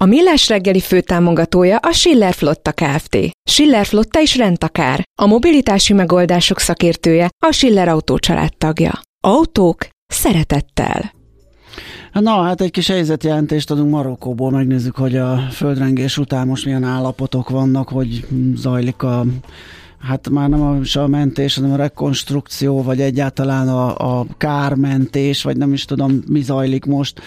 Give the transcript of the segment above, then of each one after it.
A Millás reggeli főtámogatója a Schiller Flotta Kft. Schiller Flotta is rendtakár. A mobilitási megoldások szakértője a Schiller Autó tagja. Autók szeretettel. Na, hát egy kis helyzetjelentést adunk Marokkóból, megnézzük, hogy a földrengés után most milyen állapotok vannak, hogy zajlik a hát már nem a, a mentés, hanem a rekonstrukció, vagy egyáltalán a, a kármentés, vagy nem is tudom, mi zajlik most.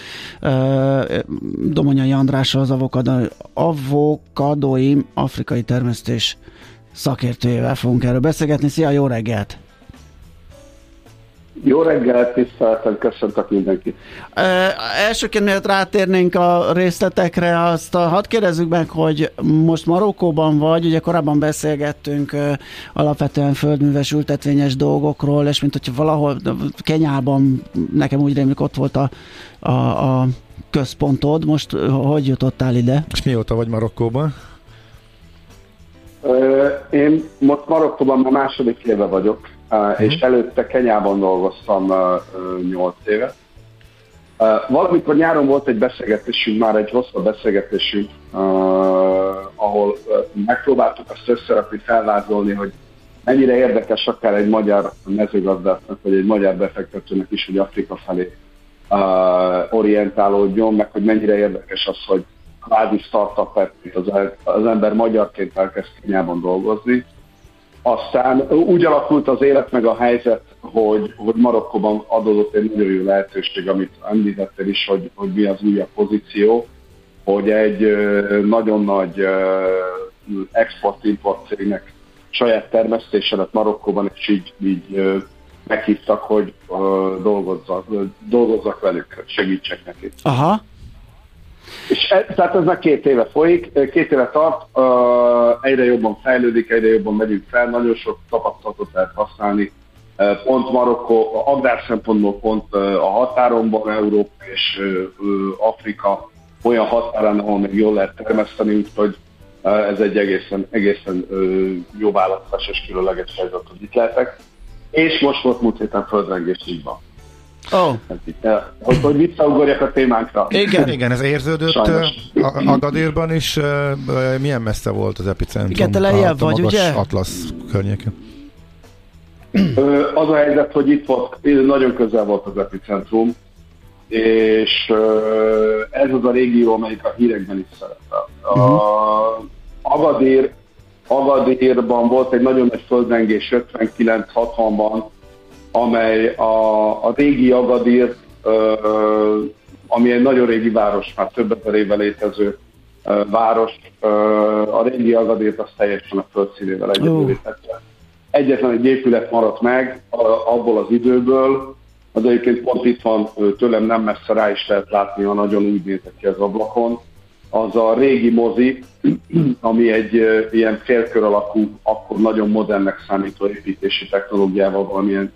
Domonyai András az avokado, avokadóim afrikai termesztés szakértőjével fogunk erről beszélgetni. Szia, jó reggelt! Jó reggelt, tiszteltem, köszöntök mindenkit. E, elsőként miért rátérnénk a részletekre, azt a, hadd kérdezzük meg, hogy most Marokkóban vagy, ugye korábban beszélgettünk e, alapvetően földműves ültetvényes dolgokról, és mint hogyha valahol Kenyában, nekem úgy rémlik ott volt a, a, a központod, most hogy jutottál ide? És mióta vagy Marokkóban? Én most Marokkóban már második éve vagyok, uh-huh. és előtte Kenyában dolgoztam uh, 8 éve. Uh, valamikor nyáron volt egy beszélgetésünk, már egy hosszabb beszélgetésünk, uh, ahol uh, megpróbáltuk azt összerakni, felvázolni, hogy mennyire érdekes akár egy magyar mezőgazdásznak, vagy egy magyar befektetőnek is, hogy Afrika felé uh, orientálódjon, meg hogy mennyire érdekes az, hogy kvázi startup az, az ember magyarként elkezd Kenyában dolgozni, aztán úgy alakult az élet meg a helyzet, hogy, hogy Marokkóban adódott egy nagyon jó lehetőség, amit említettél is, hogy, hogy mi az újabb pozíció, hogy egy nagyon nagy export-import cégnek saját termesztése lett Marokkóban, és így, így meghívtak, hogy dolgozzak, dolgozzak velük, segítsek neki. Aha. És e, tehát ez már két éve folyik, két éve tart, uh, egyre jobban fejlődik, egyre jobban megyünk fel, nagyon sok tapasztalatot lehet használni. Uh, pont Marokkó, agrár szempontból pont uh, a határon van Európa és uh, Afrika olyan határán, ahol még jól lehet termeszteni, úgyhogy uh, ez egy egészen, egészen uh, jó választás és különleges helyzet, hogy itt lehetek. És most volt múlt héten földrengés így van. Oh. Hogy, hogy visszaugorjak a témánkra. Igen, igen, ez érződött Agadérban is. Milyen messze volt az epicentrum? Igen, te lejjebb vagy, ugye? Atlasz környéken. Az a helyzet, hogy itt volt, nagyon közel volt az epicentrum, és ez az a régió, amelyik a hírekben is szerepel. Uh-huh. A Agadér, Agadérban volt egy nagyon nagy földrengés 59-60-ban, amely a, a régi Agadir, ami egy nagyon régi város, már több ezer éve létező város, a régi Agadirt azt teljesen a földszínével egyedül Egyetlen egy épület maradt meg abból az időből, az egyébként pont itt van tőlem nem messze rá is lehet látni, ha nagyon úgy nézett ki az ablakon. Az a régi mozi, ami egy ilyen félkör alakú, akkor nagyon modernnek számító építési technológiával valamilyen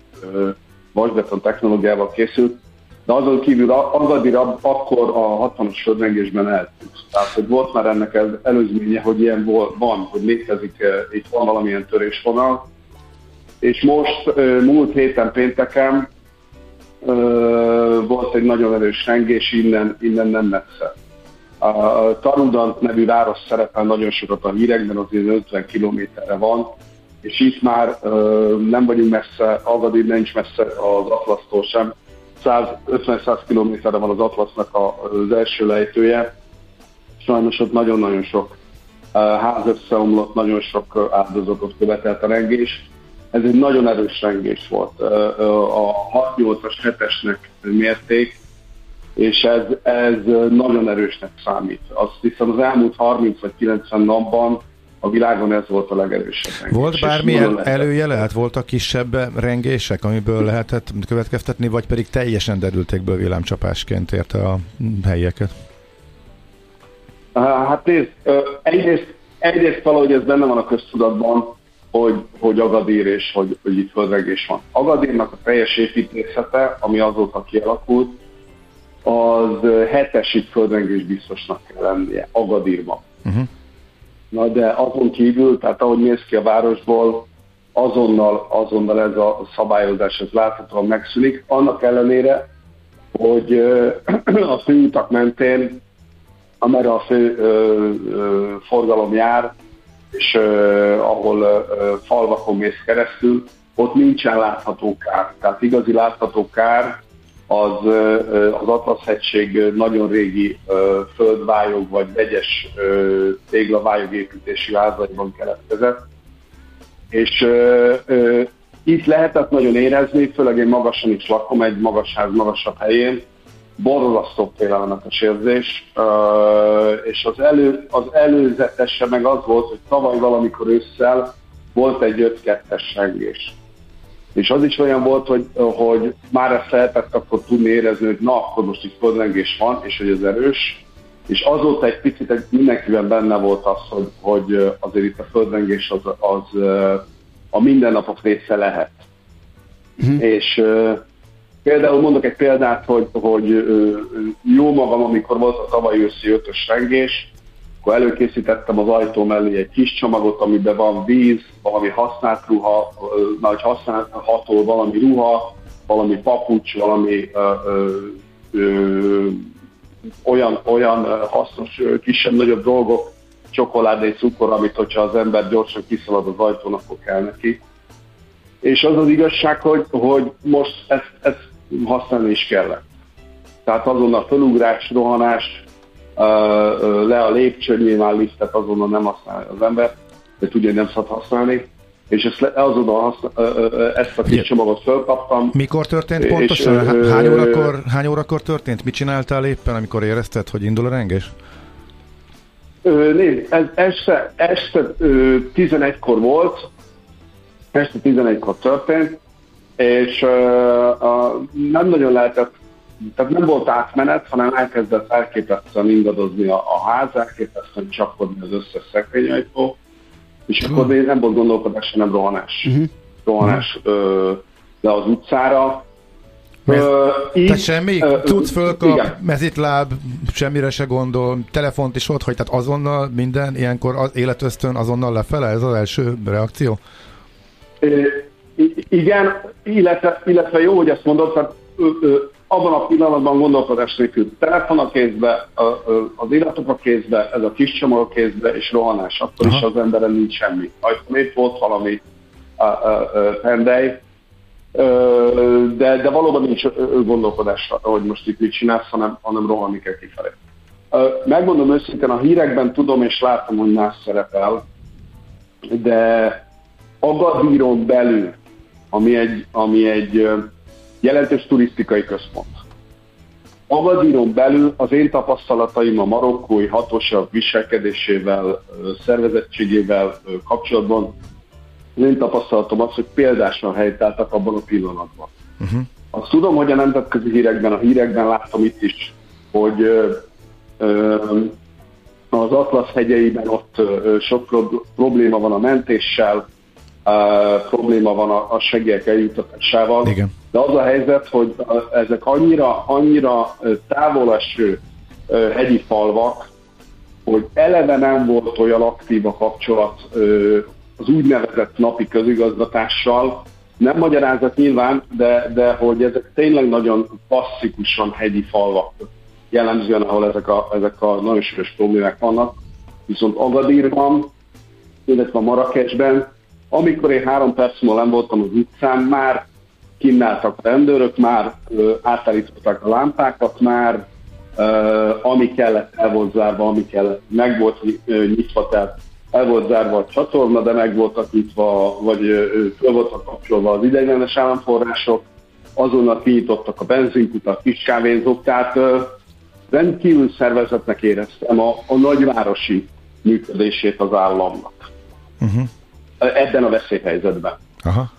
vasbeton technológiával készült, de azon kívül Agadir akkor a 60-as földrengésben eltűnt. Tehát, hogy volt már ennek az előzménye, hogy ilyen van, hogy létezik, itt van valamilyen törésvonal, és most múlt héten pénteken volt egy nagyon erős rengés innen, innen nem messze. A Tarudant nevű város szerepel nagyon sokat a hírekben, azért 50 kilométerre van, és itt már nem vagyunk messze, Agadir nincs messze az Atlasztól sem, 150-100 kilométerre van az Atlasznak az első lejtője, sajnos ott nagyon-nagyon sok ház összeomlott, nagyon sok áldozatot követelt a rengés. Ez egy nagyon erős rengés volt. A 6-8-as 7-esnek mérték, és ez, ez nagyon erősnek számít. Azt hiszem az elmúlt 30 vagy 90 napban a világon ez volt a legerősebb rengés. Volt bármilyen előjele? Hát voltak kisebb rengések, amiből lehetett következtetni, vagy pedig teljesen derültékből villámcsapásként érte a helyeket? Hát nézd, egyrészt, egyrészt valahogy ez benne van a köztudatban, hogy, hogy Agadír és hogy, hogy itt földregés van. Agadírnak a teljes építészete, ami azóta kialakult, az hetes itt földrengés biztosnak kell lennie, Agadírban. Uh-huh. Na de azon kívül, tehát ahogy néz ki a városból, azonnal, azonnal ez a szabályozás, ez láthatóan megszűnik, annak ellenére, hogy a főutak mentén, amerre a fő ö, ö, forgalom jár, és ö, ahol ö, falvakon mész keresztül, ott nincsen látható kár. Tehát igazi látható kár az az Atlasz-hegység nagyon régi földvályog vagy vegyes téglavályog építési házaiban keletkezett. És itt lehetett nagyon érezni, főleg én magasan is lakom, egy magas ház magasabb helyén, borzasztó félelmetes érzés, és az, elő, az előzetese meg az volt, hogy tavaly valamikor ősszel volt egy 5-2-es sengés. És az is olyan volt, hogy, hogy már ezt lehetett akkor tudni érezni, hogy na, akkor most itt földrengés van, és hogy ez erős. És azóta egy picit egy, mindenkiben benne volt az, hogy, hogy azért itt a földrengés az, az a mindennapok része lehet. Uh-huh. És például mondok egy példát, hogy, hogy jó magam, amikor volt a tavaly őszi ötös rengés, akkor előkészítettem az ajtó mellé egy kis csomagot, amiben van víz, valami használt ruha, nagy használható valami ruha, valami papucs, valami ö, ö, ö, olyan, olyan hasznos, kisebb-nagyobb dolgok, csokoládé, cukor, amit hogyha az ember gyorsan kiszalad az ajtón, akkor kell neki. És az az igazság, hogy, hogy most ezt, ezt használni is kellett. Tehát azonnal felugrás, rohanás, le a lépcső, nyilván liftet azonnal nem használja az ember, de tudja, hogy nem szabad használni. És ezt, azonnal használ, ezt a kis csomagot fölkaptam. Mikor történt pontosan? És, hány, órakor, hány órakor történt? Mit csináltál éppen, amikor érezted, hogy indul a rengés? Nézd, ez este, este 11-kor volt, este 11-kor történt, és uh, uh, nem nagyon lehetett tehát nem volt átmenet, hanem elkezdett elképesztően ingadozni a, a ház, elképesztően csapkodni az összes szekrényajtó, és uh. akkor még nem volt gondolkodás, hanem rohanás. Uh-huh. Rohanás uh-huh. Ö, le az utcára. Ö, így, tehát semmi? Ö, Tudsz fölkap, igen. mezitláb, semmire se gondol, telefont is ott, hogy tehát azonnal minden, ilyenkor az életöztön azonnal lefele, ez az első reakció? Ö, igen, illetve, illetve jó, hogy ezt mondod, tehát ö, ö, abban a pillanatban gondolkodás nélkül telefon a kézbe, az iratok a kézbe, ez a kis csomag a kézbe, és rohanás. Akkor Aha. is az emberen nincs semmi. Ajtón épp volt valami pendej, de, de valóban nincs gondolkodás, hogy most itt mit csinálsz, hanem, hanem rohanni kell kifelé. Megmondom őszintén, a hírekben tudom és látom, hogy más szerepel, de Agadíron belül, ami egy, ami egy jelentős turisztikai központ. Agadíron belül az én tapasztalataim a marokkói hatóság viselkedésével, szervezettségével kapcsolatban az én tapasztalatom az, hogy példásan helytáltak abban a pillanatban. Uh-huh. Azt tudom, hogy a nemzetközi hírekben, a hírekben láttam itt is, hogy ö, ö, az Atlasz hegyeiben ott ö, sok probléma van a mentéssel, probléma van a, a segélyek eljutatásával. Igen. De az a helyzet, hogy ezek annyira, annyira távoleső hegyi falvak, hogy eleve nem volt olyan aktív a kapcsolat az úgynevezett napi közigazgatással. Nem magyarázat nyilván, de, de hogy ezek tényleg nagyon klasszikusan hegyi falvak jellemzően, ahol ezek a, ezek a nagyon sűrűs problémák vannak. Viszont Agadírban, illetve Marrakesben amikor én három perc múlva nem voltam az utcán, már kinnáltak a rendőrök, már átállították a lámpákat, már ami kellett el volt zárva, ami kellett, meg volt nyitva, tehát el volt zárva a csatorna, de meg voltak nyitva, vagy föl voltak kapcsolva az ideiglenes államforrások, azonnal kinyitottak a benzinkutak, kis kávézók, tehát rendkívül szervezetnek éreztem a, a nagyvárosi működését az államnak. Uh-huh ebben a veszélyhelyzetben. Aha.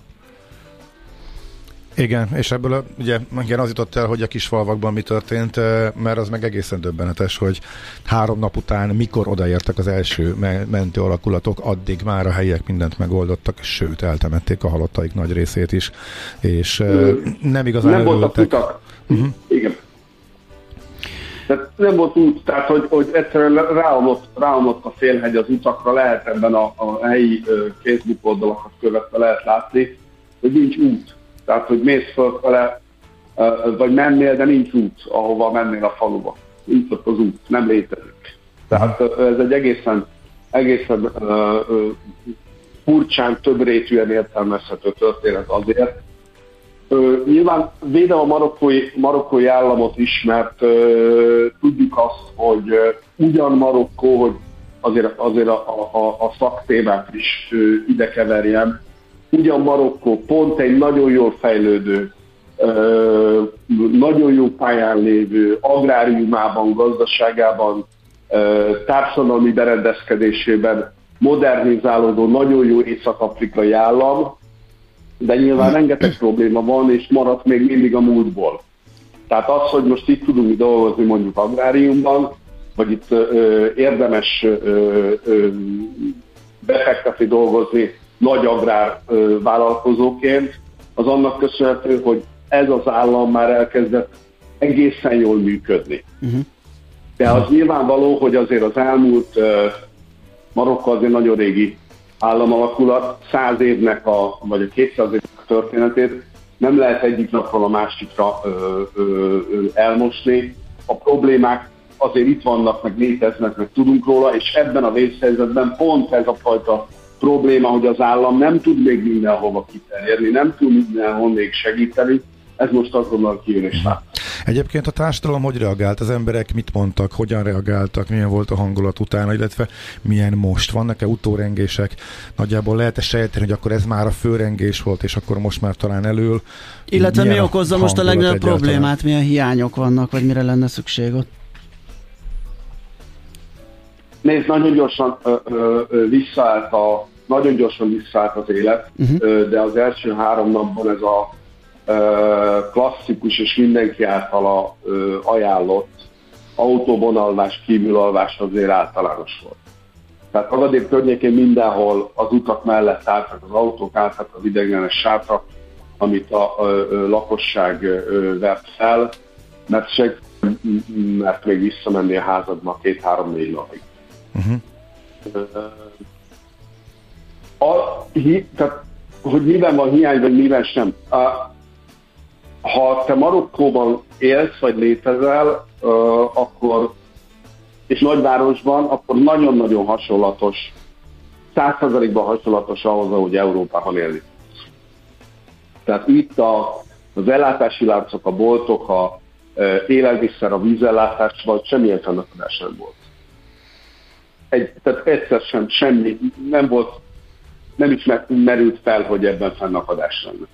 Igen, és ebből a, ugye igen, az jutott el, hogy a kis falvakban mi történt, mert az meg egészen döbbenetes, hogy három nap után, mikor odaértek az első mentő alakulatok, addig már a helyiek mindent megoldottak, sőt, eltemették a halottaik nagy részét is, és nem igazán Nem voltak utak. Uh-huh. Igen. Tehát nem volt út, tehát hogy, hogy egyszerűen ráomlott, ráomlott a félhegy az utakra, lehet ebben a, a helyi Facebook oldalakat követve lehet látni, hogy nincs út tehát, hogy mész fölfele, vagy mennél, de nincs út, ahova mennél a faluba. Nincs ott az út, nem létezik. Tehát ez egy egészen, egészen uh, furcsán, több rétűen értelmezhető történet azért. Uh, nyilván védem a marokkói, marokkói államot is, mert uh, tudjuk azt, hogy uh, ugyan Marokkó, hogy azért, azért a, a, a szaktémát is ide keverjem, ugyan Marokkó pont egy nagyon jól fejlődő, nagyon jó pályán lévő, agráriumában, gazdaságában, társadalmi berendezkedésében modernizálódó, nagyon jó észak-afrikai állam, de nyilván rengeteg probléma van, és maradt még mindig a múltból. Tehát az, hogy most itt tudunk dolgozni mondjuk agráriumban, vagy itt ö, érdemes ö, ö, befektetni, dolgozni nagy agrár vállalkozóként, az annak köszönhető, hogy ez az állam már elkezdett egészen jól működni. Uh-huh. De az nyilvánvaló, hogy azért az elmúlt uh, Marokko azért nagyon régi államalakulat, száz évnek a, vagy a 200 évnek a történetét nem lehet egyik napról a másikra ö, ö, ö, elmosni. A problémák azért itt vannak, meg léteznek, meg tudunk róla, és ebben a vészhelyzetben pont ez a fajta probléma, hogy az állam nem tud még mindenhova kiterjedni, nem tud mindenhol még segíteni, ez most azonnal kijön és lát. Egyébként a társadalom hogy reagált? Az emberek mit mondtak, hogyan reagáltak, milyen volt a hangulat utána, illetve milyen most? Vannak-e utórengések? Nagyjából lehet-e sejteni, hogy akkor ez már a főrengés volt, és akkor most már talán elől? Illetve milyen mi okozza most a legnagyobb problémát, milyen hiányok vannak, vagy mire lenne szükség ott? Nézd, nagyon gyorsan ö, ö, ö, visszaállt a, nagyon gyorsan visszaállt az élet, uh-huh. ö, de az első három napban ez a ö, klasszikus és mindenki általa ö, ajánlott autóban alvás, kívül alvás azért általános volt. Tehát Agadér környékén mindenhol az utak mellett álltak az autók, álltak az idegenes sátrak, amit a, a lakosság ö, vert fel, mert, se, mert még visszamenni a házadba két-három-négy napig. Uh-huh. A, hi, tehát, hogy miben van hiány, vagy miben sem. A, ha te Marokkóban élsz, vagy létezel, uh, akkor és nagyvárosban, akkor nagyon-nagyon hasonlatos, százszerzalékban hasonlatos ahhoz, ahogy Európában élni. Tehát itt a, az ellátási láncok, a boltok, a élelmiszer, a vízellátás, vagy semmilyen fennakadás nem volt egy, tehát egyszer sem semmi, nem volt, nem is merült fel, hogy ebben fennakadás lenne.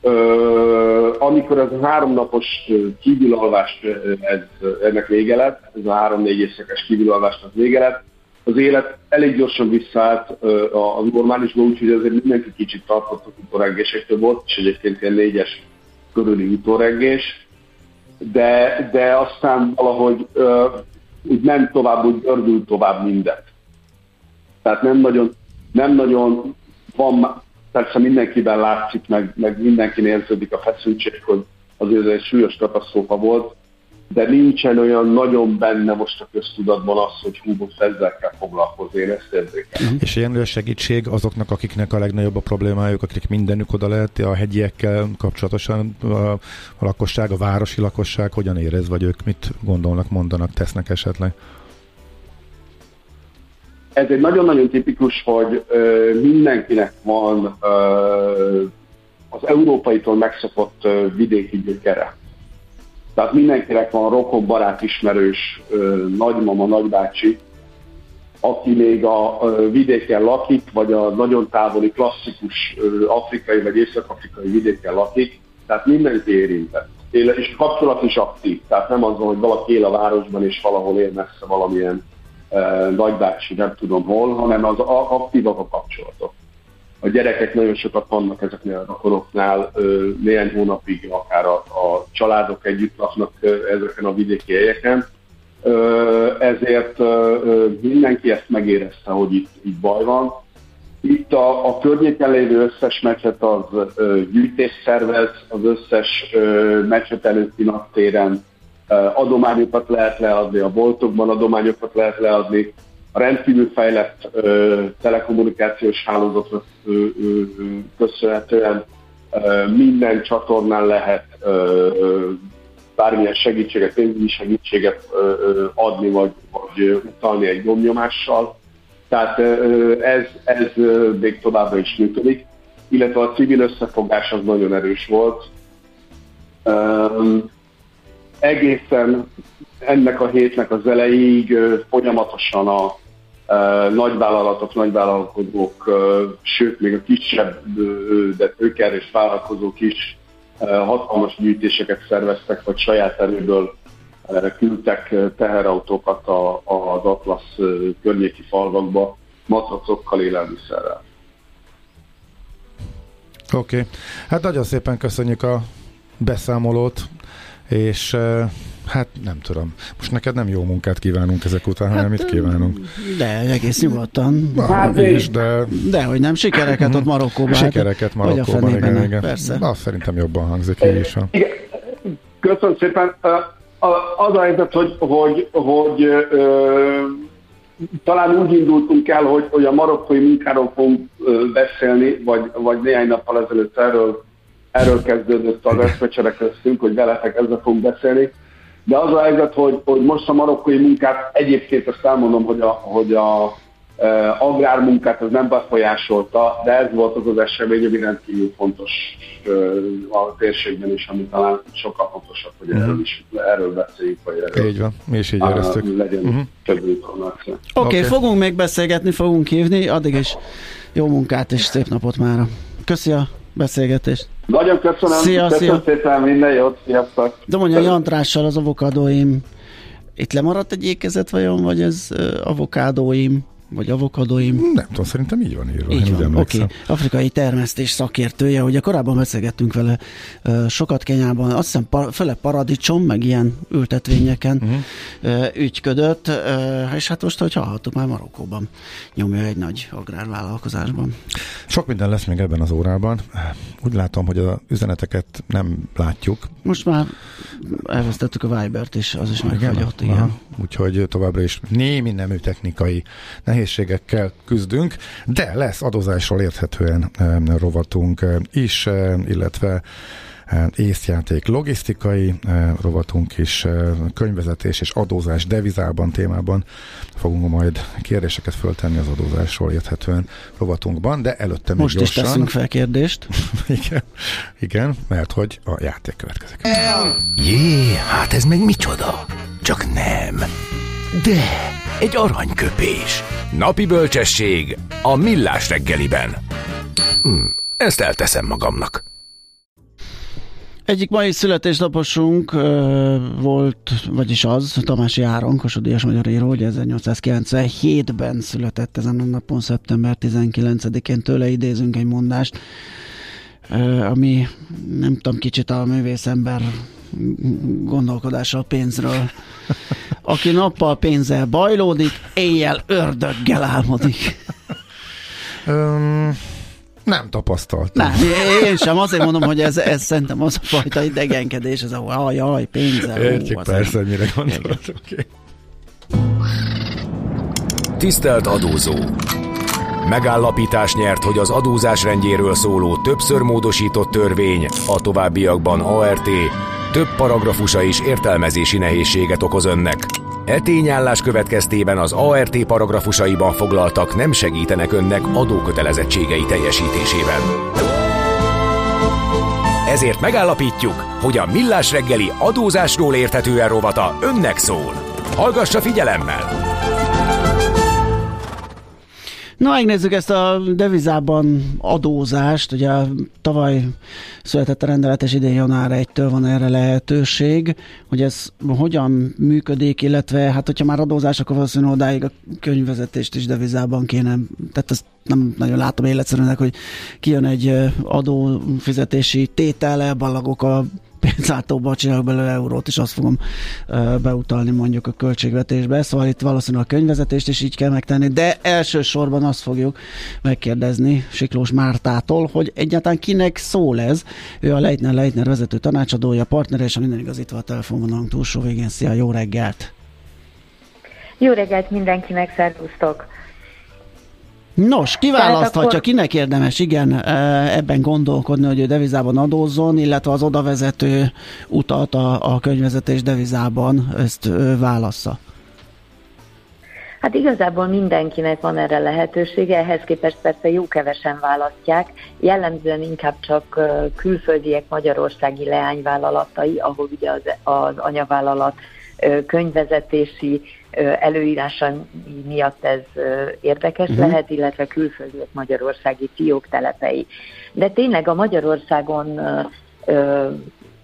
Ö, amikor ez a háromnapos kívülalvás, ez, ennek vége lett, ez a három-négy éjszakás kívülalvásnak vége lett, az élet elég gyorsan visszaállt a, normálisba, úgyhogy azért mindenki kicsit tartott a utórengésektől volt, és egyébként ilyen négyes körüli utórengés, de, de aztán valahogy úgy ment tovább, úgy ördült tovább mindent. Tehát nem nagyon, nem nagyon van, persze mindenkiben látszik, meg, meg mindenki érződik a feszültség, hogy azért egy súlyos katasztrófa volt, de nincsen olyan nagyon benne most a köztudatban az, hogy hú, most ezzel kell foglalkozni, én ezt érzékelem. Uh-huh. És ilyen segítség azoknak, akiknek a legnagyobb a problémájuk, akik mindenük oda lehet, a hegyiekkel kapcsolatosan a, a lakosság, a városi lakosság hogyan érez, vagy ők mit gondolnak, mondanak, tesznek esetleg? Ez egy nagyon-nagyon tipikus, hogy ö, mindenkinek van ö, az európaitól megszokott ö, vidéki gyökere tehát mindenkinek van rokon, barát, ismerős, nagymama, nagybácsi, aki még a vidéken lakik, vagy a nagyon távoli klasszikus afrikai vagy észak-afrikai vidéken lakik, tehát mindenki érintett. És kapcsolat is aktív, tehát nem az, hogy valaki él a városban és valahol él messze valamilyen nagybácsi, nem tudom hol, hanem az aktívak a kapcsolatok. A gyerekek nagyon sokat vannak ezeknél a rokonoknál, néhány hónapig akár a, a családok együtt laknak ezeken a vidéki helyeken, ezért mindenki ezt megérezte, hogy itt, itt baj van. Itt a, a környéken lévő összes meccset az gyűjtés szervez, az összes meccset előtti naptéren adományokat lehet leadni, a boltokban adományokat lehet leadni, a rendkívül fejlett ö, telekommunikációs ö, köszönhetően ö, minden csatornán lehet ö, ö, bármilyen segítséget, pénzügyi segítséget ö, ö, adni, vagy, vagy utalni egy gomnyomással. Tehát ö, ez, ez még továbbra is működik, illetve a civil összefogás az nagyon erős volt. Ö, egészen ennek a hétnek az elejéig folyamatosan a nagyvállalatok, nagyvállalkozók, sőt még a kisebb, de tőkerés vállalkozók is hatalmas gyűjtéseket szerveztek, vagy saját erőből küldtek teherautókat az Atlasz környéki falvakba, matracokkal, élelmiszerrel. Oké, okay. hát nagyon szépen köszönjük a beszámolót, és Hát nem tudom. Most neked nem jó munkát kívánunk ezek után, hanem hát, mit kívánunk? De, egész nyugodtan. Hát, és de... De, hogy nem, sikereket ott Marokkóban. Hát, sikereket Marokkóban, igen, igen. Persze. Azt szerintem jobban hangzik így is. Igen. Köszönöm szépen. Az a helyzet, hogy, hogy, hogy ö, talán úgy indultunk el, hogy, hogy a marokkói munkáról fogunk beszélni, vagy, vagy néhány nappal ezelőtt erről, erről kezdődött az eszmecsere köztünk, hogy veletek ezzel fogunk beszélni de az a helyzet, hogy, hogy most a marokkói munkát egyébként azt elmondom, hogy a, hogy a e, agrármunkát ez nem befolyásolta, de ez volt az az esemény, ami rendkívül fontos e, a térségben is, ami talán sokkal fontosabb, hogy uh-huh. erről is erről beszéljük, vagy erről. Így van, mi is így éreztük. Legyen uh-huh. több információ. Oké, okay, okay. fogunk még beszélgetni, fogunk hívni, addig is jó munkát és szép napot már. Köszi a beszélgetést. Nagyon köszönöm. Szia, köszönöm szia. szépen, minden jót, sziasztok. De mondja, Jantrással az avokadóim, itt lemaradt egy ékezet vajon, vagy ez avokádóim? Vagy avokadóim. Nem tudom, szerintem így van írva. Így van, oké. Okay. Afrikai termesztés szakértője, ugye korábban beszélgettünk vele sokat Kenyában, azt hiszem par, fele paradicsom, meg ilyen ültetvényeken uh-huh. ügyködött, és hát most, hogy hallhattuk, már Marokkóban nyomja egy nagy agrárvállalkozásban. Sok minden lesz még ebben az órában. Úgy látom, hogy az üzeneteket nem látjuk. Most már elvesztettük a Vibert is, az is megfagyott, igen. igen. Úgyhogy továbbra is némi nemű technikai nehézségekkel küzdünk, de lesz adózásról érthetően rovatunk is, illetve észjáték logisztikai rovatunk is, könyvezetés és adózás devizában témában fogunk majd kérdéseket föltenni az adózásról érthetően rovatunkban, de előtte még Most gyorsan. is teszünk fel kérdést. igen, igen, mert hogy a játék következik. Jé, hát ez meg micsoda? Csak nem. De, egy aranyköpés. Napi bölcsesség a millás reggeliben. Hm, ezt elteszem magamnak. Egyik mai születésnaposunk uh, volt, vagyis az, Tamási Áron, Kossuth magyar író, hogy 1897-ben született ezen a napon, szeptember 19-én tőle idézünk egy mondást, uh, ami nem tudom, kicsit a művészember gondolkodással pénzről. Aki nappal pénzzel bajlódik, éjjel ördöggel álmodik. Um, nem tapasztaltam. Nem, én sem. Azért mondom, hogy ez, ez szerintem az a fajta idegenkedés, ez a jaj, jaj, pénzzel. Értjük persze, hogy mire gondolod. Okay. Tisztelt adózó! Megállapítás nyert, hogy az adózás rendjéről szóló többször módosított törvény, a továbbiakban ART, több paragrafusa is értelmezési nehézséget okoz önnek. E tényállás következtében az ART paragrafusaiban foglaltak nem segítenek önnek adókötelezettségei teljesítésében. Ezért megállapítjuk, hogy a Millás reggeli adózásról érthetően rovata önnek szól. Hallgassa figyelemmel! Na, megnézzük ezt a devizában adózást. Ugye tavaly született a rendelet, és idén január 1-től van erre lehetőség, hogy ez hogyan működik, illetve hát hogyha már adózás, akkor valószínűleg odáig a könyvvezetést is devizában kéne, tehát ezt nem nagyon látom életszerűnek, hogy kijön egy adófizetési tétel, elballagok a pénzáltóba csinálok belőle eurót, és azt fogom beutalni mondjuk a költségvetésbe. Szóval itt valószínűleg a könyvezetést is így kell megtenni, de elsősorban azt fogjuk megkérdezni Siklós Mártától, hogy egyáltalán kinek szól ez. Ő a Leitner Leitner vezető tanácsadója, partner, és a minden igazítva a telefonvonalunk túlsó végén. Szia, jó reggelt! Jó reggelt mindenkinek, szervusztok! Nos, kiválaszthatja, akkor... kinek érdemes, igen, ebben gondolkodni, hogy ő devizában adózzon, illetve az odavezető utat a, a könyvezetés devizában ezt válassza. Hát igazából mindenkinek van erre lehetősége, ehhez képest persze jó kevesen választják, jellemzően inkább csak külföldiek magyarországi leányvállalatai, ahol ugye az, az anyavállalat könyvezetési előírása miatt ez érdekes uh-huh. lehet, illetve külföldiek magyarországi fiók telepei. De tényleg a Magyarországon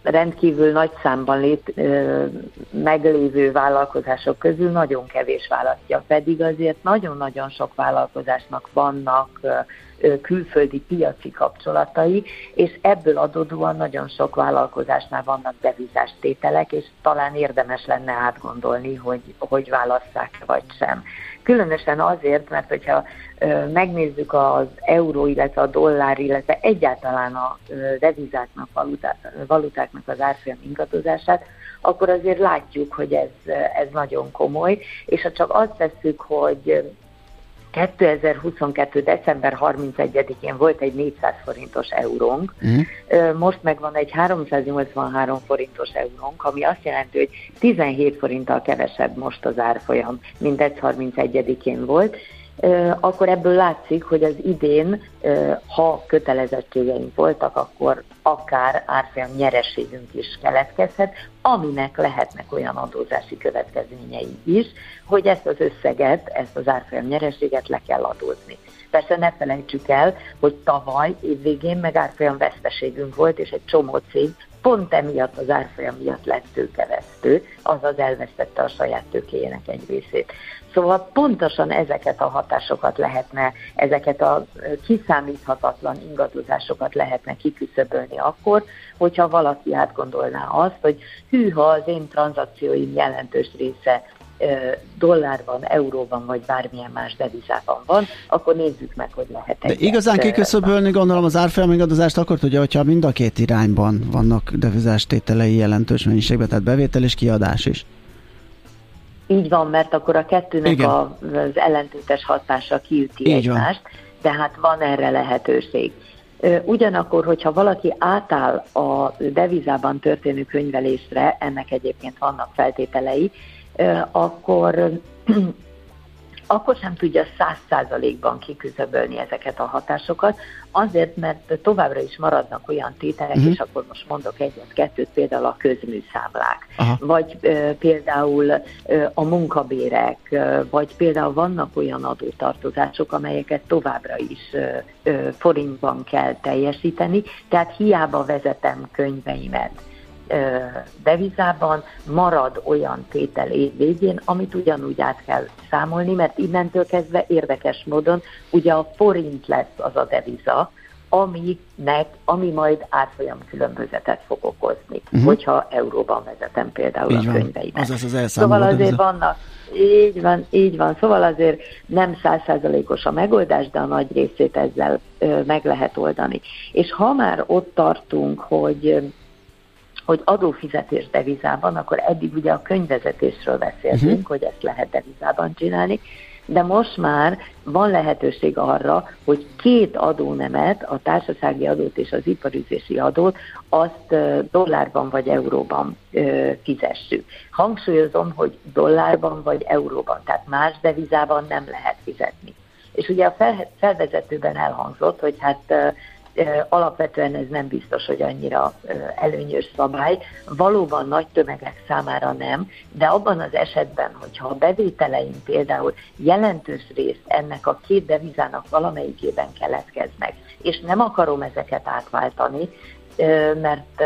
rendkívül nagy számban lét, ö, meglévő vállalkozások közül nagyon kevés választja, pedig azért nagyon-nagyon sok vállalkozásnak vannak ö, külföldi piaci kapcsolatai, és ebből adódóan nagyon sok vállalkozásnál vannak devizás tételek, és talán érdemes lenne átgondolni, hogy hogy válasszák vagy sem. Különösen azért, mert hogyha megnézzük az euró, illetve a dollár, illetve egyáltalán a devizáknak, valutáknak az árfolyam ingadozását, akkor azért látjuk, hogy ez, ez nagyon komoly, és ha csak azt tesszük, hogy 2022. december 31-én volt egy 400 forintos eurónk, uh-huh. most meg van egy 383 forintos eurónk, ami azt jelenti, hogy 17 forinttal kevesebb most az árfolyam, mint 31-én volt, akkor ebből látszik, hogy az idén, ha kötelezettségeink voltak, akkor akár árfolyam nyereségünk is keletkezhet, aminek lehetnek olyan adózási következményei is, hogy ezt az összeget, ezt az árfolyam nyereséget le kell adózni. Persze ne felejtsük el, hogy tavaly évvégén meg árfolyam veszteségünk volt, és egy csomó cég pont emiatt az árfolyam miatt lett tőkevesztő, azaz elvesztette a saját tőkéjének egy részét. Szóval pontosan ezeket a hatásokat lehetne, ezeket a kiszámíthatatlan ingadozásokat lehetne kiküszöbölni akkor, hogyha valaki átgondolná azt, hogy hűha az én tranzakcióim jelentős része dollárban, euróban vagy bármilyen más devizában van, akkor nézzük meg, hogy lehet De igazán kiküszöbölni gondolom az árfolyamigadozást akkor tudja, hogyha mind a két irányban vannak devizás tételei jelentős mennyiségben, tehát bevétel és kiadás is. Így van, mert akkor a kettőnek a, az ellentétes hatása kiüti Így egymást, van. tehát van erre lehetőség. Ugyanakkor, hogyha valaki átáll a devizában történő könyvelésre, ennek egyébként vannak feltételei, akkor akkor sem tudja száz százalékban kiküzöbölni ezeket a hatásokat, azért, mert továbbra is maradnak olyan tételek, uh-huh. és akkor most mondok egyet-kettőt, például a közműszámlák, Aha. vagy uh, például uh, a munkabérek, uh, vagy például vannak olyan adótartozások, amelyeket továbbra is uh, uh, forintban kell teljesíteni, tehát hiába vezetem könyveimet devizában marad olyan tétel év végén, amit ugyanúgy át kell számolni, mert innentől kezdve érdekes módon ugye a forint lesz az a deviza, aminek, ami majd árfolyam különbözetet fog okozni, uh-huh. hogyha euróban vezetem például így a könyveimet. Az az, szóval azért vannak, így van, így van. Szóval azért nem százszázalékos a megoldás, de a nagy részét ezzel ö, meg lehet oldani. És ha már ott tartunk, hogy hogy adófizetés devizában, akkor eddig ugye a könyvezetésről beszéltünk, uh-huh. hogy ezt lehet devizában csinálni, de most már van lehetőség arra, hogy két adónemet, a társasági adót és az iparüzési adót, azt dollárban vagy euróban fizessük. Hangsúlyozom, hogy dollárban vagy euróban, tehát más devizában nem lehet fizetni. És ugye a felvezetőben elhangzott, hogy hát Alapvetően ez nem biztos, hogy annyira előnyös szabály. Valóban nagy tömegek számára nem, de abban az esetben, hogyha a bevételeim például jelentős részt ennek a két devizának valamelyikében keletkeznek, és nem akarom ezeket átváltani, mert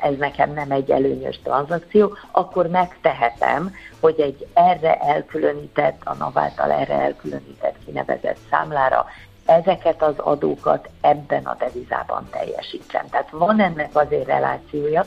ez nekem nem egy előnyös tranzakció, akkor megtehetem, hogy egy erre elkülönített, a NAV által erre elkülönített kinevezett számlára ezeket az adókat ebben a devizában teljesítsem. Tehát van ennek azért relációja,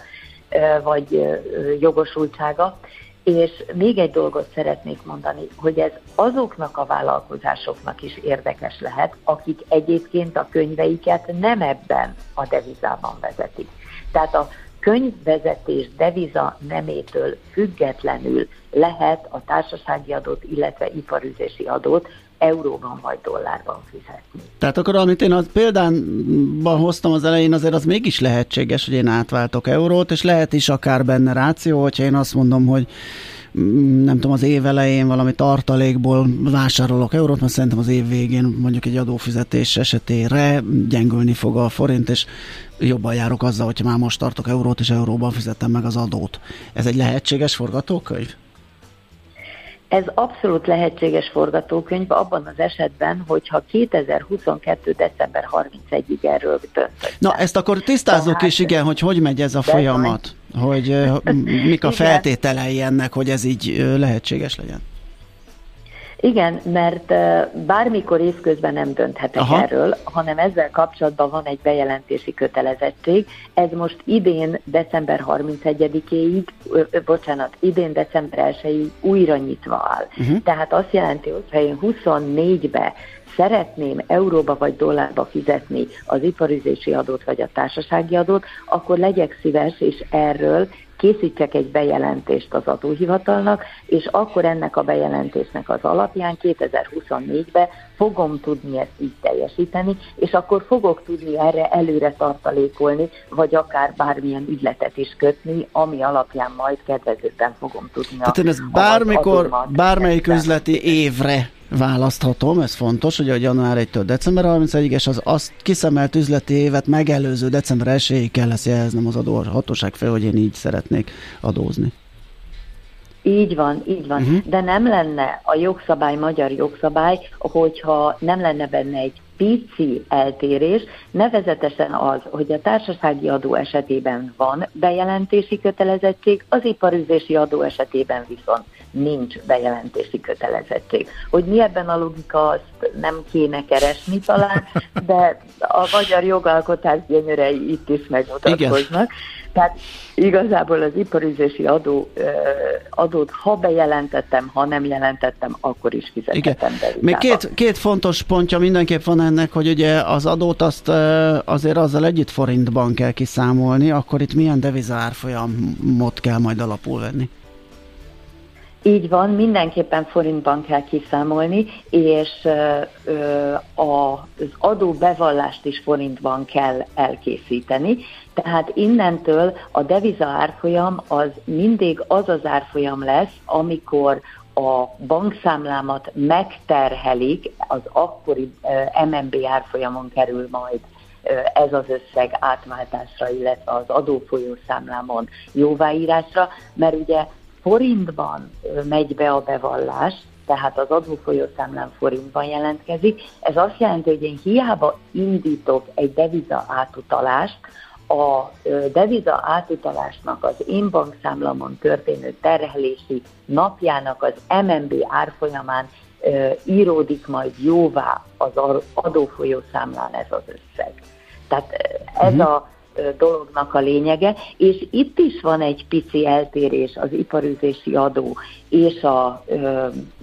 vagy jogosultsága, és még egy dolgot szeretnék mondani, hogy ez azoknak a vállalkozásoknak is érdekes lehet, akik egyébként a könyveiket nem ebben a devizában vezetik. Tehát a könyvvezetés deviza nemétől függetlenül lehet a társasági adót, illetve iparüzési adót euróban vagy dollárban fizetni. Tehát akkor, amit én az példánban hoztam az elején, azért az mégis lehetséges, hogy én átváltok eurót, és lehet is akár benne ráció, hogyha én azt mondom, hogy mm, nem tudom, az év elején valami tartalékból vásárolok eurót, mert szerintem az év végén mondjuk egy adófizetés esetére gyengülni fog a forint, és jobban járok azzal, hogyha már most tartok eurót, és euróban fizettem meg az adót. Ez egy lehetséges forgatókönyv? Ez abszolút lehetséges forgatókönyv abban az esetben, hogyha 2022. december 31-ig erről döntött. Na, ezt akkor tisztázzuk Tehát, is, igen, hogy hogy megy ez a folyamat, hogy mik a feltételei ennek, hogy ez így lehetséges legyen. Igen, mert bármikor évközben nem dönthetek Aha. erről, hanem ezzel kapcsolatban van egy bejelentési kötelezettség. Ez most idén december 31-éig, bocsánat, idén december 1-ig újra nyitva áll. Uh-huh. Tehát azt jelenti, hogy ha én 24-be szeretném euróba vagy dollárba fizetni az iparüzési adót vagy a társasági adót, akkor legyek szíves, és erről készítsek egy bejelentést az adóhivatalnak, és akkor ennek a bejelentésnek az alapján 2024-ben fogom tudni ezt így teljesíteni, és akkor fogok tudni erre előre tartalékolni, vagy akár bármilyen ügyletet is kötni, ami alapján majd kedvezőben fogom tudni. Tehát ezt bármikor, bármelyik üzleti évre választhatom, ez fontos, hogy a január 1-től december 31-ig, és az azt kiszemelt üzleti évet megelőző december 1-ig kell lesz jeleznem az adó hatóság fel, hogy én így szeretnék adózni. Így van, így van. Uh-huh. De nem lenne a jogszabály magyar jogszabály, hogyha nem lenne benne egy pici eltérés, nevezetesen az, hogy a társasági adó esetében van bejelentési kötelezettség, az iparüzési adó esetében viszont nincs bejelentési kötelezettség. Hogy mi ebben a logika, azt nem kéne keresni talán, de a magyar jogalkotás gyönyörei itt is megmutatkoznak. Tehát igazából az iparüzési adó, adót, ha bejelentettem, ha nem jelentettem, akkor is fizettem be. Még két, két fontos pontja mindenképp van ennek, hogy ugye az adót azt azért azzal együtt forintban kell kiszámolni, akkor itt milyen devizárfolyamot kell majd alapul venni? Így van, mindenképpen forintban kell kiszámolni, és az adóbevallást is forintban kell elkészíteni. Tehát innentől a deviza árfolyam az mindig az az árfolyam lesz, amikor a bankszámlámat megterhelik, az akkori MNB árfolyamon kerül majd ez az összeg átváltásra, illetve az adófolyószámlámon jóváírásra, mert ugye forintban megy be a bevallás, tehát az adófolyószámlán forintban jelentkezik. Ez azt jelenti, hogy én hiába indítok egy deviza átutalást, a deviza átutalásnak az én bankszámlamon történő terhelési napjának az MNB árfolyamán íródik majd jóvá az adófolyószámlán ez az összeg. Tehát ez uh-huh. a dolognak a lényege, és itt is van egy pici eltérés az iparüzési adó és a,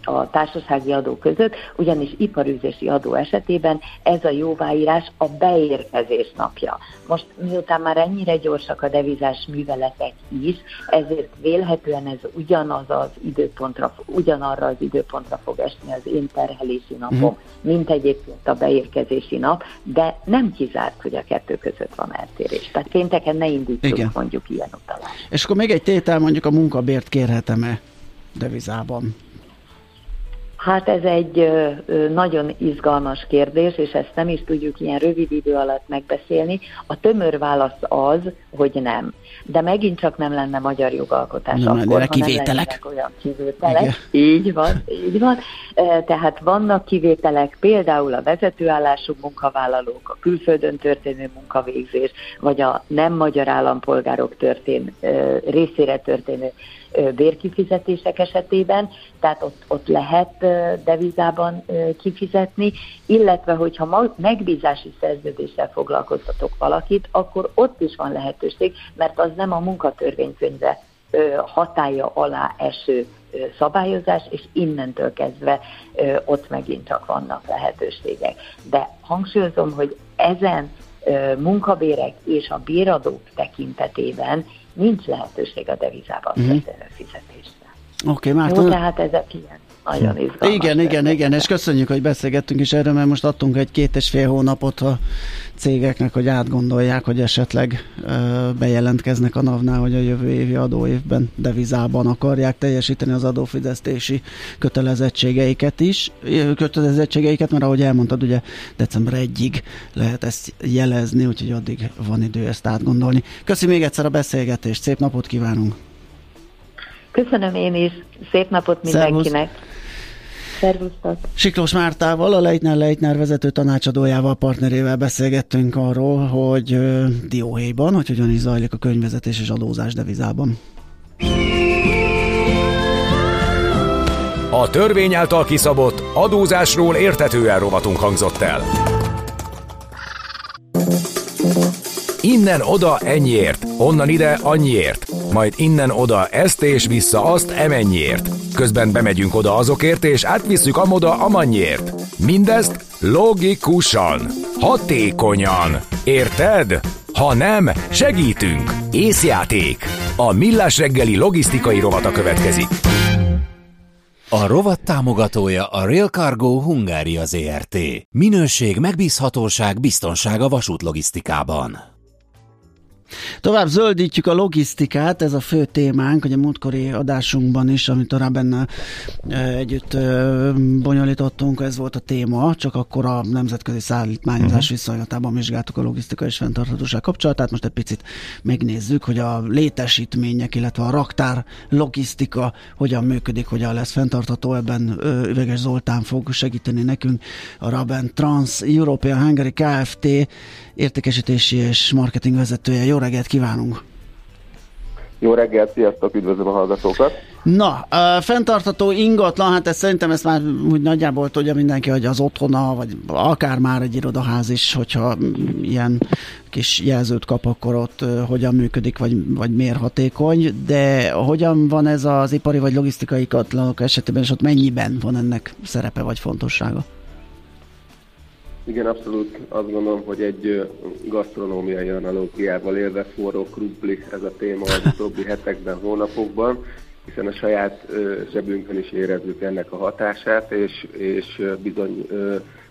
a társasági adó között, ugyanis iparűzési adó esetében ez a jóváírás a beérkezés napja. Most miután már ennyire gyorsak a devizás műveletek is, ezért vélhetően ez ugyanaz az időpontra, ugyanarra az időpontra fog esni az én terhelési napom, uh-huh. mint egyébként a beérkezési nap, de nem kizárt, hogy a kettő között van eltérés. Tehát pénteken ne indítsuk Igen. mondjuk ilyen utalást. És akkor még egy tétel, mondjuk a munkabért kérhetem-e devizában? Hát ez egy nagyon izgalmas kérdés, és ezt nem is tudjuk ilyen rövid idő alatt megbeszélni. A tömör válasz az, hogy nem. De megint csak nem lenne magyar jogalkotás nem akkor, ha kivételek. nem olyan kivételek. Igen. Így van, így van. Tehát vannak kivételek, például a vezetőállású munkavállalók, a külföldön történő munkavégzés, vagy a nem magyar állampolgárok történ, részére történő bérkifizetések esetében, tehát ott, ott lehet devizában kifizetni, illetve hogyha megbízási szerződéssel foglalkoztatok valakit, akkor ott is van lehetőség, mert az nem a munkatörvénykönyve hatája alá eső szabályozás, és innentől kezdve ott megint csak vannak lehetőségek. De hangsúlyozom, hogy ezen munkabérek és a béradók tekintetében nincs lehetőség a devizában mm-hmm. fizetésre. Oké, okay, Jó, tehát ezek ilyen nagyon hm. izgalmas. Igen, igen, igen, és köszönjük, hogy beszélgettünk is erről, mert most adtunk egy két és fél hónapot a cégeknek, hogy átgondolják, hogy esetleg ö, bejelentkeznek a NAV-nál, hogy a jövő évi adóévben devizában akarják teljesíteni az adófizetési kötelezettségeiket is, kötelezettségeiket, mert ahogy elmondtad, ugye december 1-ig lehet ezt jelezni, úgyhogy addig van idő ezt átgondolni. Köszönöm még egyszer a beszélgetést, szép napot kívánunk! Köszönöm én is, szép napot mindenkinek! Szervusz. Szervusztok! Siklós Mártával, a Leitner Leitner vezető tanácsadójával, partnerével beszélgettünk arról, hogy uh, dióhéjban, hogy hogyan is zajlik a könyvezetés és adózás devizában. A törvény által kiszabott adózásról értetően rovatunk hangzott el. Innen oda ennyiért, onnan ide annyiért, majd innen oda ezt és vissza azt emennyiért. Közben bemegyünk oda azokért és átvisszük amoda amannyiért. Mindezt logikusan, hatékonyan. Érted? Ha nem, segítünk. Észjáték. A Millás reggeli logisztikai rovata következik. A rovat támogatója a Rail Cargo Hungária ZRT. Minőség, megbízhatóság, biztonság a vasútlogisztikában. Tovább zöldítjük a logisztikát, ez a fő témánk, hogy a múltkori adásunkban is, amit a benne együtt bonyolítottunk, ez volt a téma, csak akkor a nemzetközi szállítmányozás uh-huh. viszonylatában vizsgáltuk a logisztika és fenntarthatóság kapcsolatát. Most egy picit megnézzük, hogy a létesítmények, illetve a raktár logisztika hogyan működik, hogyan lesz fenntartható. Ebben Üveges Zoltán fog segíteni nekünk a Raben Trans European Hungary Kft értékesítési és marketing vezetője. Jó reggelt kívánunk! Jó reggelt, sziasztok, üdvözlöm a hallgatókat! Na, a fenntartható ingatlan, hát ez szerintem ezt már úgy nagyjából tudja mindenki, hogy az otthona, vagy akár már egy irodaház is, hogyha ilyen kis jelzőt kap, akkor ott hogyan működik, vagy, vagy miért hatékony, de hogyan van ez az ipari vagy logisztikai katlanok esetében, és ott mennyiben van ennek szerepe vagy fontossága? Igen, abszolút azt gondolom, hogy egy gasztronómiai analógiával élve forró krumpli ez a téma az utóbbi hetekben, hónapokban, hiszen a saját zsebünkön is érezzük ennek a hatását, és, és bizony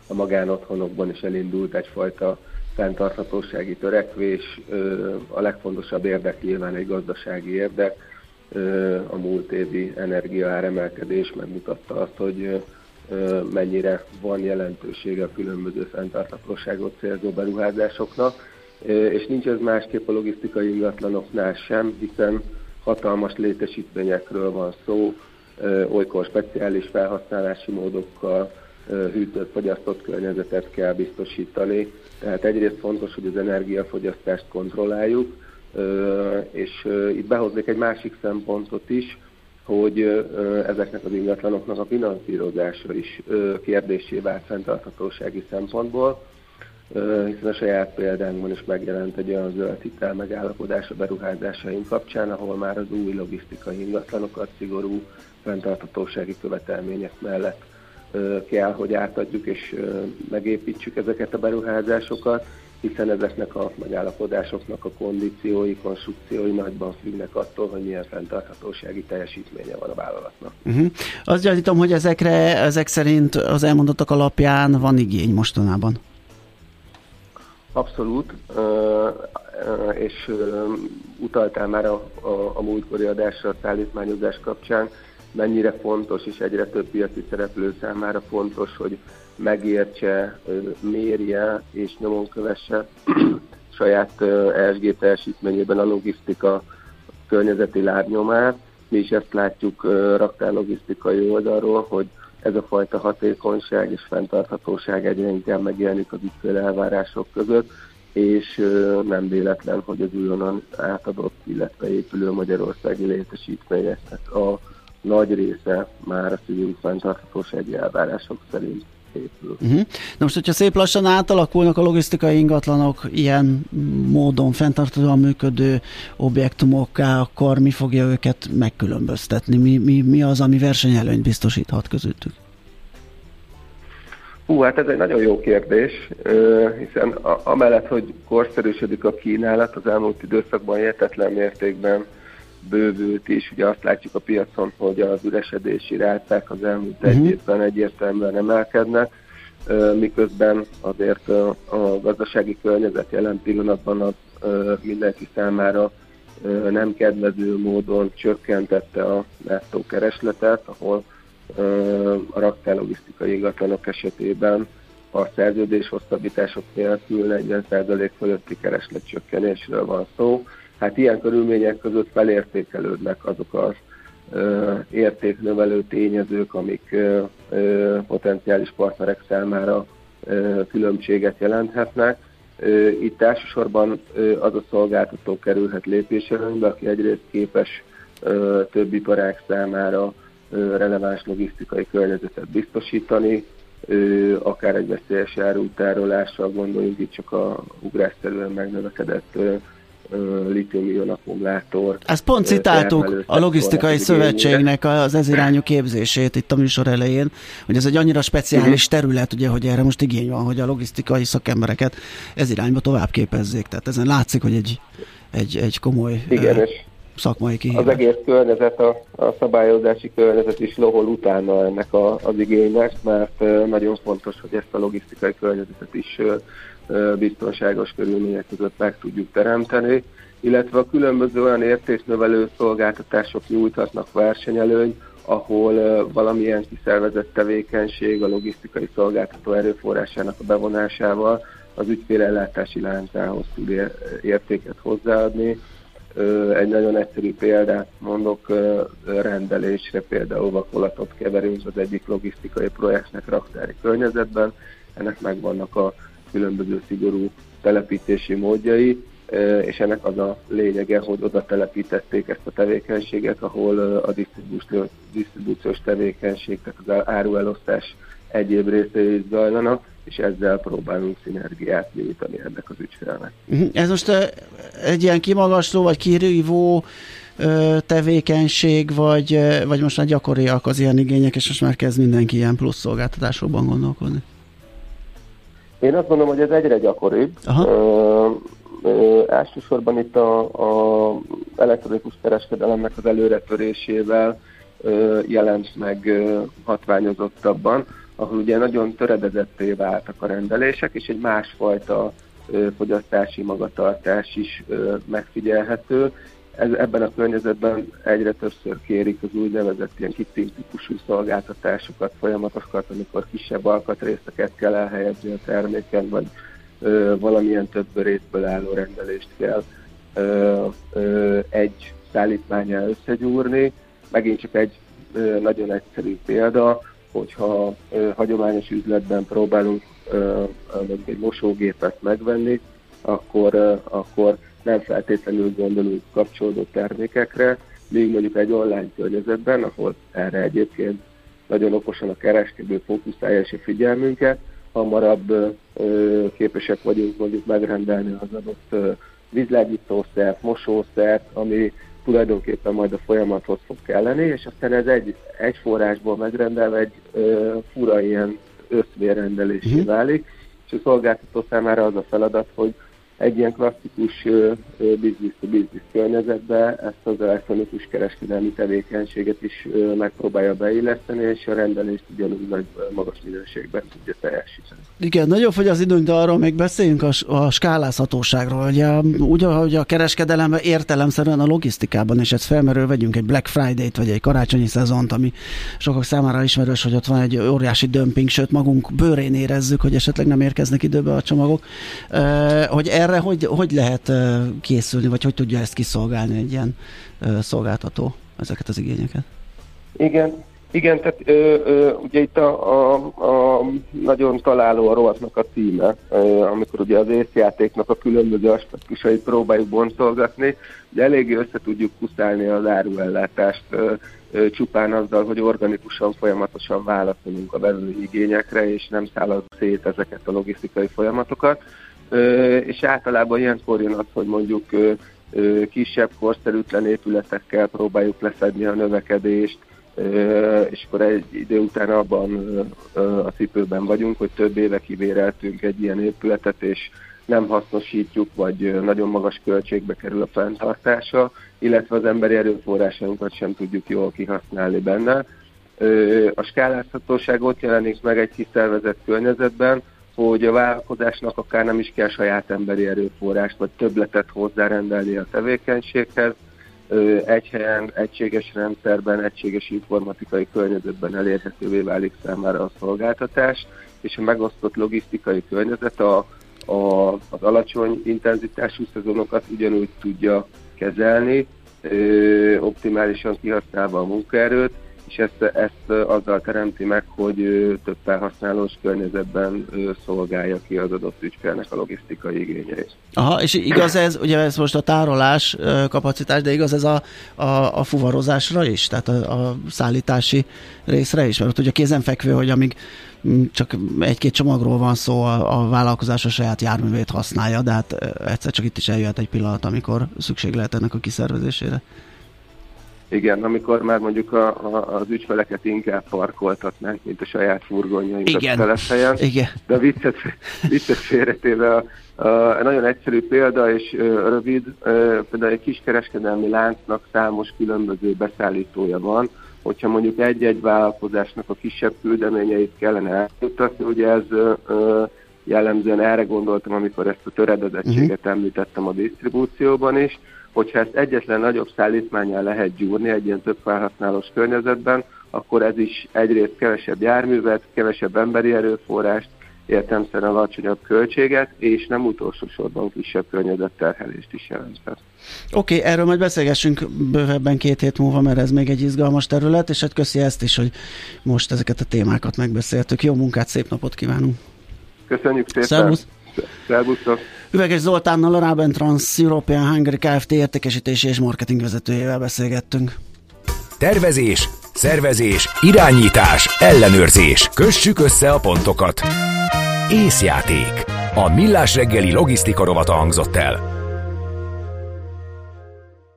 a magánotthonokban is elindult egyfajta fenntarthatósági törekvés. A legfontosabb érdek nyilván egy gazdasági érdek. A múlt évi energiaáremelkedés megmutatta azt, hogy mennyire van jelentősége a különböző fenntarthatóságot célzó beruházásoknak, és nincs ez másképp a logisztikai ingatlanoknál sem, hiszen hatalmas létesítményekről van szó, olykor speciális felhasználási módokkal, hűtött, fogyasztott környezetet kell biztosítani. Tehát egyrészt fontos, hogy az energiafogyasztást kontrolláljuk, és itt behoznék egy másik szempontot is, hogy ezeknek az ingatlanoknak a finanszírozása is kérdésé vált fenntarthatósági szempontból, hiszen a saját példánkban is megjelent egy olyan zöld hitel megállapodás a beruházásaink kapcsán, ahol már az új logisztikai ingatlanokat szigorú fenntarthatósági követelmények mellett kell, hogy átadjuk és megépítsük ezeket a beruházásokat hiszen ezeknek a megállapodásoknak a kondíciói, konstrukciói nagyban függnek attól, hogy milyen fenntarthatósági teljesítménye van a vállalatnak. Uh-huh. Azt gyanítom, hogy ezekre, ezek szerint az elmondottak alapján van igény mostanában. Abszolút, és utaltál már a, a, a múltkori adásra a szállítmányozás kapcsán, mennyire fontos, és egyre több piaci szereplő számára fontos, hogy megértse, mérje és nyomon kövesse saját ESG teljesítményében a logisztika környezeti lábnyomát. Mi is ezt látjuk raktár logisztikai oldalról, hogy ez a fajta hatékonyság és fenntarthatóság egyre inkább megjelenik az ügyfél elvárások között, és nem véletlen, hogy az újonnan átadott, illetve épülő magyarországi létesítményeknek a nagy része már a szívünk fenntarthatósági elvárások szerint épül. Uh-huh. Na most, hogyha szép lassan átalakulnak a logisztikai ingatlanok ilyen módon fenntartóan működő objektumokká, akkor mi fogja őket megkülönböztetni? Mi, mi, mi az, ami versenyelőnyt biztosíthat közöttük? Hú, hát ez egy nagyon jó kérdés, hiszen amellett, hogy korszerűsödik a kínálat, az elmúlt időszakban értetlen mértékben bővült is. Ugye azt látjuk a piacon, hogy az üresedési ráták az elmúlt uh-huh. egy mhm. évben egyértelműen emelkednek, miközben azért a gazdasági környezet jelen pillanatban az mindenki számára nem kedvező módon csökkentette a nettó keresletet, ahol a raktárlogisztikai ingatlanok esetében a szerződés hosszabbítások nélkül 40% fölötti keresletcsökkenésről van szó. Hát ilyen körülmények között felértékelődnek azok az értéknövelő tényezők, amik potenciális partnerek számára különbséget jelenthetnek. Itt elsősorban az a szolgáltató kerülhet lépéselőnybe, aki egyrészt képes több iparák számára releváns logisztikai környezetet biztosítani, akár egy veszélyes árutárolással gondoljunk itt csak a ugrásszerűen megnövekedett litium akkumulátor. Ezt pont citáltuk a logisztikai szövetségnek az ez irányú képzését itt a műsor elején, hogy ez egy annyira speciális uh-huh. terület, ugye, hogy erre most igény van, hogy a logisztikai szakembereket ez irányba tovább képezzék. Tehát ezen látszik, hogy egy, egy, egy komoly Igen, és szakmai kihívás. Az egész környezet, a, a szabályozási környezet is lohol utána ennek a, az igénynek, mert nagyon fontos, hogy ezt a logisztikai környezetet is biztonságos körülmények között meg tudjuk teremteni, illetve a különböző olyan értéknövelő szolgáltatások nyújthatnak versenyelőny, ahol valamilyen kiszervezett tevékenység a logisztikai szolgáltató erőforrásának a bevonásával az ügyfélellátási láncához tud értéket hozzáadni, egy nagyon egyszerű példát mondok, rendelésre például vakolatot keverünk az egyik logisztikai projektnek raktári környezetben, ennek megvannak a különböző szigorú telepítési módjai, és ennek az a lényege, hogy oda telepítették ezt a tevékenységet, ahol a disztribúciós tevékenység, tehát az áruelosztás egyéb részei is zajlanak, és ezzel próbálunk szinergiát nyújtani ennek az ügyfélnek. Mhm. Ez most egy ilyen kimagasló vagy kirívó tevékenység, vagy, vagy most már gyakoriak az ilyen igények, és most már kezd mindenki ilyen plusz szolgáltatásokban gondolkodni? Én azt gondolom, hogy ez egyre gyakoribb. Aha. Ö, ö, elsősorban itt a, a elektronikus kereskedelemnek az előretörésével ö, jelent meg ö, hatványozottabban ahol ugye nagyon töredezetté váltak a rendelések, és egy másfajta fogyasztási magatartás is megfigyelhető. Ez, ebben a környezetben egyre többször kérik az úgynevezett ilyen kitting típusú szolgáltatásokat, folyamatokat, amikor kisebb alkatrészeket kell elhelyezni a terméken, vagy ö, valamilyen több részből álló rendelést kell ö, ö, egy szállítmányá összegyúrni. Megint csak egy ö, nagyon egyszerű példa, hogyha ö, hagyományos üzletben próbálunk ö, egy mosógépet megvenni, akkor, ö, akkor nem feltétlenül gondolunk kapcsolódó termékekre, még mondjuk egy online környezetben, ahol erre egyébként nagyon okosan a kereskedő fókuszálja és a figyelmünket, hamarabb ö, képesek vagyunk mondjuk megrendelni az adott ö, vízlágyítószert, mosószert, ami tulajdonképpen majd a folyamathoz fog kelleni, és aztán ez egy, egy forrásból megrendelve egy ö, fura ilyen összvérrendelésé uh-huh. válik, és a szolgáltató számára az a feladat, hogy egy ilyen klasszikus business-to-business környezetbe ezt az elektronikus kereskedelmi tevékenységet is megpróbálja beilleszteni, és a rendelést ugyanúgy nagy magas minőségben tudja teljesíteni. Igen, nagyon fogy az időnk, de arról még beszéljünk a, a skálázhatóságról. Ugye, úgy, ahogy a kereskedelemben értelemszerűen a logisztikában, és ez felmerül, vegyünk egy Black Friday-t, vagy egy karácsonyi szezont, ami sokak számára ismerős, hogy ott van egy óriási dömping, sőt magunk bőrén érezzük, hogy esetleg nem érkeznek időbe a csomagok. Hogy erre hogy, hogy lehet készülni, vagy hogy tudja ezt kiszolgálni egy ilyen szolgáltató, ezeket az igényeket? Igen, igen, tehát ö, ö, ugye itt a, a, a nagyon találó a rovatnak a címe, ö, amikor ugye az észjátéknak a különböző aspektusait próbáljuk boncolgatni, de eléggé össze tudjuk kuszálni az áruellátást ö, ö, csupán azzal, hogy organikusan, folyamatosan válaszolunk a belüli igényekre, és nem szállod szét ezeket a logisztikai folyamatokat. És általában ilyenkor jön az, hogy mondjuk kisebb, korszerűtlen épületekkel próbáljuk leszedni a növekedést, és akkor egy idő után abban a cipőben vagyunk, hogy több éve kivéreltünk egy ilyen épületet, és nem hasznosítjuk, vagy nagyon magas költségbe kerül a fenntartása, illetve az emberi erőforrásainkat sem tudjuk jól kihasználni benne. A skálázhatóság ott jelenik meg egy kiszervezett környezetben, hogy a vállalkozásnak akár nem is kell saját emberi erőforrást, vagy többletet hozzárendelni a tevékenységhez, egy helyen, egységes rendszerben, egységes informatikai környezetben elérhetővé válik számára a szolgáltatás, és a megosztott logisztikai környezet a, a, az alacsony intenzitású szezonokat ugyanúgy tudja kezelni, optimálisan kihasználva a munkaerőt, és ezt, ezt azzal teremti meg, hogy több felhasználós környezetben szolgálja ki az adott ügyfélnek a logisztikai igényeit. Aha, és igaz ez, ugye ez most a tárolás kapacitás, de igaz ez a, a, a fuvarozásra is, tehát a, a szállítási részre is, mert ott ugye kézenfekvő, hogy amíg csak egy-két csomagról van szó, a, a vállalkozás a saját járművét használja, de hát egyszer csak itt is eljöhet egy pillanat, amikor szükség lehet ennek a kiszervezésére. Igen, amikor már mondjuk a, a, az ügyfeleket inkább parkoltatnánk, mint a saját furgonjainkat Igen. telephelyen. Igen. De a viccet, viccet félretéve a, a, nagyon egyszerű példa és ö, rövid, ö, például egy kiskereskedelmi láncnak számos különböző beszállítója van, hogyha mondjuk egy-egy vállalkozásnak a kisebb küldeményeit kellene eljutatni, ugye ez ö, jellemzően erre gondoltam, amikor ezt a töredezettséget uh-huh. említettem a disztribúcióban is, hogyha ezt egyetlen nagyobb szállítmányjal lehet gyúrni egy ilyen több felhasználós környezetben, akkor ez is egyrészt kevesebb járművet, kevesebb emberi erőforrást, értelmszerűen alacsonyabb költséget, és nem utolsó sorban kisebb környezetterhelést is jelent. Oké, okay, erről majd beszélgessünk bővebben két hét múlva, mert ez még egy izgalmas terület, és hát köszi ezt is, hogy most ezeket a témákat megbeszéltük. Jó munkát, szép napot kívánunk! Köszönjük szépen! Szervusz! Szervusztok! Üveges Zoltánnal a Raben Trans European Hungary Kft. értékesítési és marketing vezetőjével beszélgettünk. Tervezés, szervezés, irányítás, ellenőrzés. Kössük össze a pontokat. Észjáték. A millás reggeli logisztika rovata hangzott el.